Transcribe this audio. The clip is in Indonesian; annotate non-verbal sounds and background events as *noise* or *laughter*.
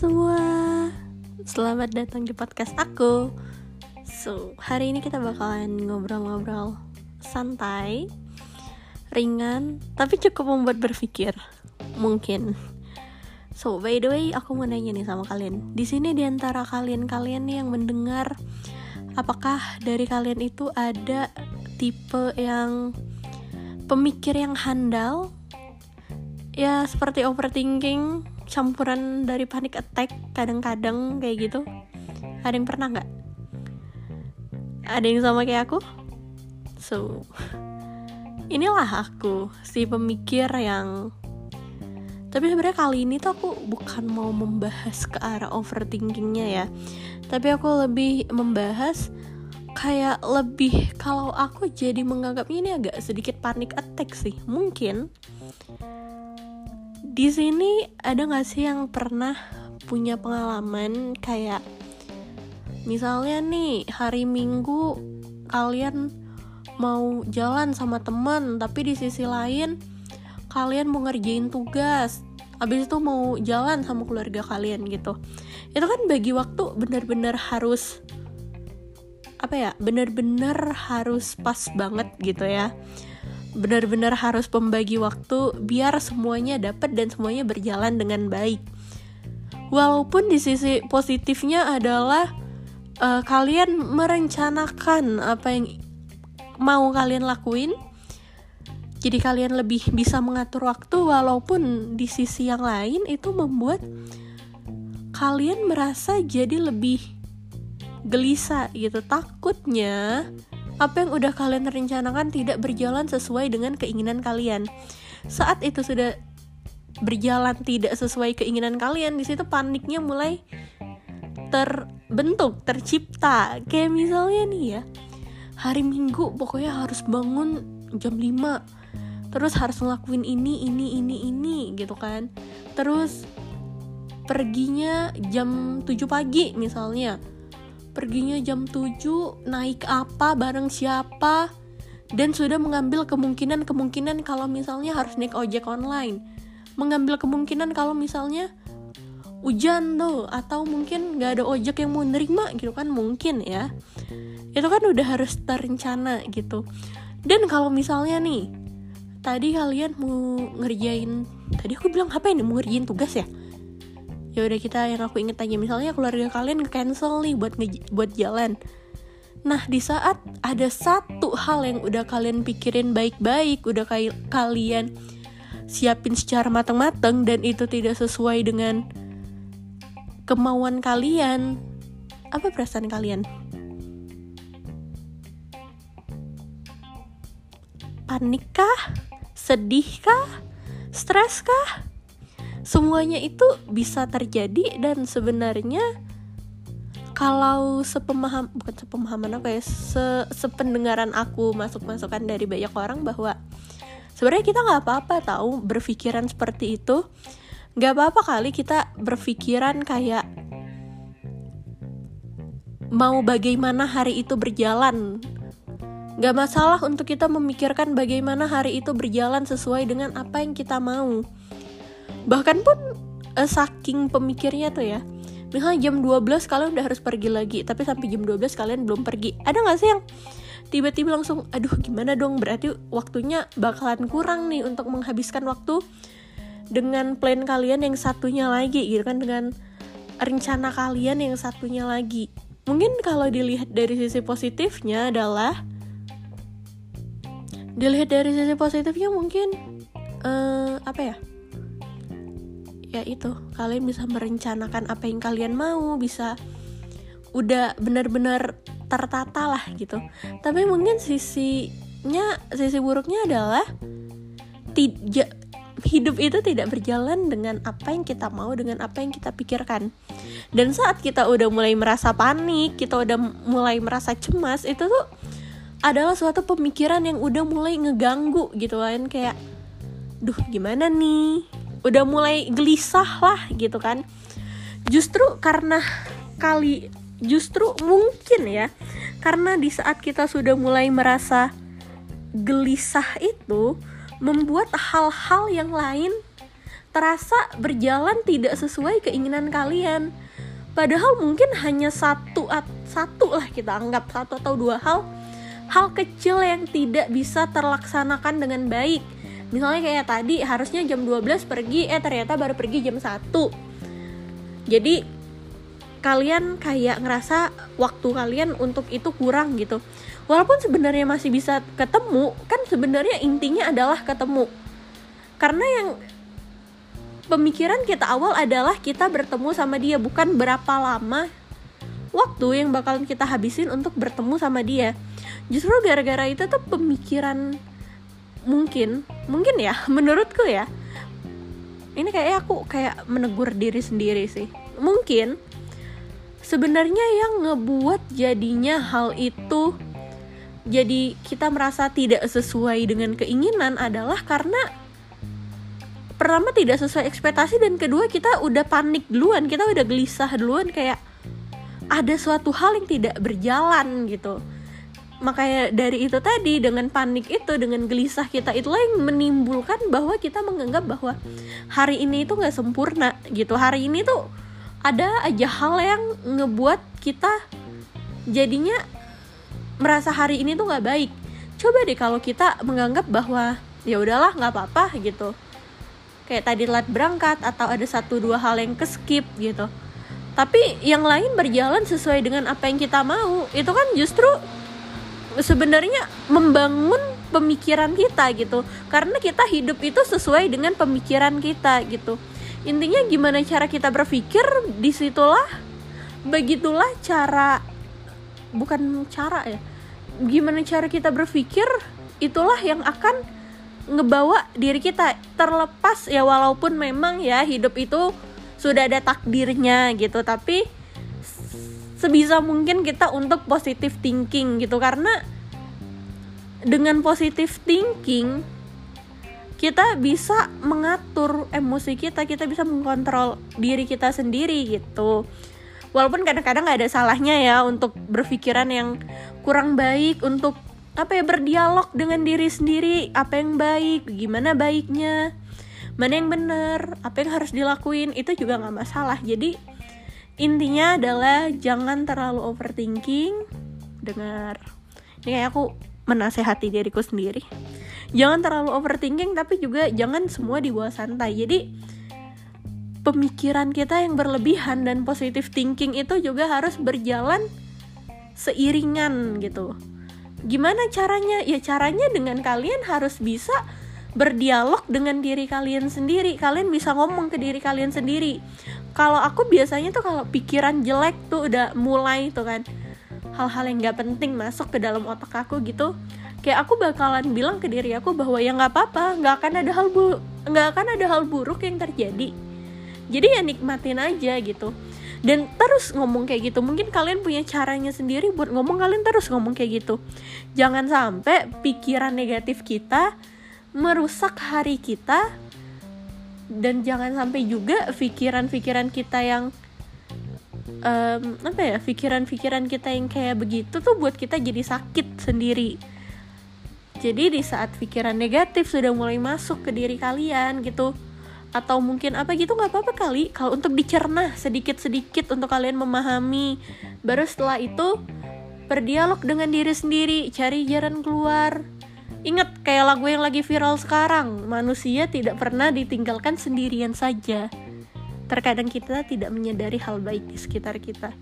semua. Selamat datang di podcast aku. So, hari ini kita bakalan ngobrol-ngobrol santai Ringan, tapi cukup membuat berpikir. Mungkin. So, by the way, aku mau nanya nih sama kalian. Di sini di antara kalian-kalian yang mendengar Apakah dari kalian itu ada tipe yang pemikir yang handal? Ya seperti overthinking campuran dari panic attack kadang-kadang kayak gitu. Ada yang pernah nggak? Ada yang sama kayak aku? So inilah aku si pemikir yang tapi sebenarnya kali ini tuh aku bukan mau membahas ke arah overthinkingnya ya. Tapi aku lebih membahas kayak lebih kalau aku jadi menganggapnya ini agak sedikit panic attack sih. Mungkin di sini ada gak sih yang pernah punya pengalaman kayak misalnya nih hari Minggu kalian mau jalan sama temen tapi di sisi lain kalian mau ngerjain tugas habis itu mau jalan sama keluarga kalian gitu. Itu kan bagi waktu bener-bener harus apa ya bener-bener harus pas banget gitu ya benar-benar harus pembagi waktu biar semuanya dapat dan semuanya berjalan dengan baik. Walaupun di sisi positifnya adalah uh, kalian merencanakan apa yang mau kalian lakuin. Jadi kalian lebih bisa mengatur waktu walaupun di sisi yang lain itu membuat kalian merasa jadi lebih gelisah gitu. Takutnya apa yang udah kalian rencanakan tidak berjalan sesuai dengan keinginan kalian. Saat itu sudah berjalan tidak sesuai keinginan kalian, di situ paniknya mulai terbentuk, tercipta. Kayak misalnya nih ya, hari Minggu pokoknya harus bangun jam 5 terus harus ngelakuin ini ini ini ini gitu kan terus perginya jam 7 pagi misalnya perginya jam 7 naik apa bareng siapa? Dan sudah mengambil kemungkinan-kemungkinan kalau misalnya harus naik ojek online. Mengambil kemungkinan kalau misalnya hujan tuh atau mungkin nggak ada ojek yang mau nerima gitu kan mungkin ya. Itu kan udah harus terencana gitu. Dan kalau misalnya nih tadi kalian mau ngerjain tadi aku bilang apa ini mau ngerjain tugas ya ya udah kita yang aku inget aja. Misalnya keluarga kalian cancel nih buat buat jalan. Nah di saat ada satu hal yang udah kalian pikirin baik-baik udah kayak kalian siapin secara matang-matang dan itu tidak sesuai dengan kemauan kalian apa perasaan kalian? Panik kah sedih kah stres kah semuanya itu bisa terjadi dan sebenarnya kalau sepemaham bukan sepemahaman apa ya se sependengaran aku masuk masukan dari banyak orang bahwa sebenarnya kita nggak apa-apa tahu berpikiran seperti itu. Nggak apa-apa kali kita berpikiran kayak mau bagaimana hari itu berjalan. Gak masalah untuk kita memikirkan bagaimana hari itu berjalan sesuai dengan apa yang kita mau bahkan pun uh, saking pemikirnya tuh ya misalnya jam 12 kalian udah harus pergi lagi tapi sampai jam 12 kalian belum pergi. Ada nggak sih yang tiba-tiba langsung aduh gimana dong? Berarti waktunya bakalan kurang nih untuk menghabiskan waktu dengan plan kalian yang satunya lagi gitu kan dengan rencana kalian yang satunya lagi. Mungkin kalau dilihat dari sisi positifnya adalah dilihat dari sisi positifnya mungkin uh, apa ya ya itu. Kalian bisa merencanakan apa yang kalian mau bisa udah benar-benar tertata lah gitu. Tapi mungkin sisinya sisi buruknya adalah tidak hidup itu tidak berjalan dengan apa yang kita mau dengan apa yang kita pikirkan. Dan saat kita udah mulai merasa panik kita udah mulai merasa cemas itu tuh adalah suatu pemikiran yang udah mulai ngeganggu gitu kan. Kayak duh gimana nih udah mulai gelisah lah gitu kan. Justru karena kali justru mungkin ya karena di saat kita sudah mulai merasa gelisah itu membuat hal-hal yang lain terasa berjalan tidak sesuai keinginan kalian. Padahal mungkin hanya satu satu lah kita anggap satu atau dua hal hal kecil yang tidak bisa terlaksanakan dengan baik misalnya kayak tadi harusnya jam 12 pergi eh ternyata baru pergi jam 1 jadi kalian kayak ngerasa waktu kalian untuk itu kurang gitu. Walaupun sebenarnya masih bisa ketemu kan sebenarnya intinya adalah ketemu. Karena yang pemikiran kita awal adalah kita bertemu sama dia bukan berapa lama waktu yang bakalan kita habisin untuk bertemu sama dia. Justru gara-gara itu tuh pemikiran mungkin mungkin ya *laughs* menurutku ya. Ini kayak aku kayak menegur diri sendiri sih. Mungkin sebenarnya yang ngebuat jadinya hal itu jadi kita merasa tidak sesuai dengan keinginan adalah karena pertama tidak sesuai ekspektasi dan kedua kita udah panik duluan kita udah gelisah duluan kayak ada suatu hal yang tidak berjalan gitu makanya dari itu tadi dengan panik itu dengan gelisah kita itulah yang menimbulkan bahwa kita menganggap bahwa hari ini itu nggak sempurna gitu. Hari ini tuh ada aja hal yang ngebuat kita jadinya merasa hari ini tuh nggak baik. Coba deh kalau kita menganggap bahwa ya udahlah nggak apa-apa gitu. Kayak tadi telat berangkat atau ada satu dua hal yang keskip gitu. Tapi yang lain berjalan sesuai dengan apa yang kita mau. Itu kan justru sebenarnya membangun pemikiran kita gitu. Karena kita hidup itu sesuai dengan pemikiran kita gitu. Intinya gimana cara kita berpikir di situlah begitulah cara bukan cara ya. Gimana cara kita berpikir itulah yang akan ngebawa diri kita. Terlepas ya walaupun memang ya hidup itu sudah ada takdirnya gitu. Tapi sebisa mungkin kita untuk positive thinking gitu. Karena dengan positive thinking kita bisa mengatur emosi kita kita bisa mengkontrol diri kita sendiri gitu. Walaupun kadang-kadang nggak ada salahnya ya untuk berpikiran yang kurang baik untuk apa ya berdialog dengan diri sendiri apa yang baik gimana baiknya mana yang benar apa yang harus dilakuin itu juga nggak masalah. Jadi intinya adalah jangan terlalu overthinking. Dengar. Ini kayak aku menasehati diriku sendiri. Jangan terlalu overthinking tapi juga jangan semua dibawa santai. Jadi pemikiran kita yang berlebihan dan positive thinking itu juga harus berjalan seiringan gitu. Gimana caranya? Ya caranya dengan kalian harus bisa berdialog dengan diri kalian sendiri. Kalian bisa ngomong ke diri kalian sendiri. Kalau aku biasanya tuh kalau pikiran jelek tuh udah mulai tuh kan hal-hal yang nggak penting masuk ke dalam otak aku gitu. Kayak aku bakalan bilang ke diri aku bahwa ya nggak apa-apa nggak akan ada hal bu nggak akan ada hal buruk yang terjadi. Jadi ya nikmatin aja gitu. Dan terus ngomong kayak gitu. Mungkin kalian punya caranya sendiri buat ngomong kalian terus ngomong kayak gitu. Jangan sampai pikiran negatif kita merusak hari kita dan jangan sampai juga pikiran-pikiran kita yang um, apa ya pikiran-pikiran kita yang kayak begitu tuh buat kita jadi sakit sendiri. Jadi di saat pikiran negatif sudah mulai masuk ke diri kalian gitu atau mungkin apa gitu nggak apa-apa kali. Kalau untuk dicerna sedikit-sedikit untuk kalian memahami. Baru setelah itu berdialog dengan diri sendiri cari jalan keluar Ingat kayak lagu yang lagi viral sekarang, manusia tidak pernah ditinggalkan sendirian saja. Terkadang kita tidak menyadari hal baik di sekitar kita.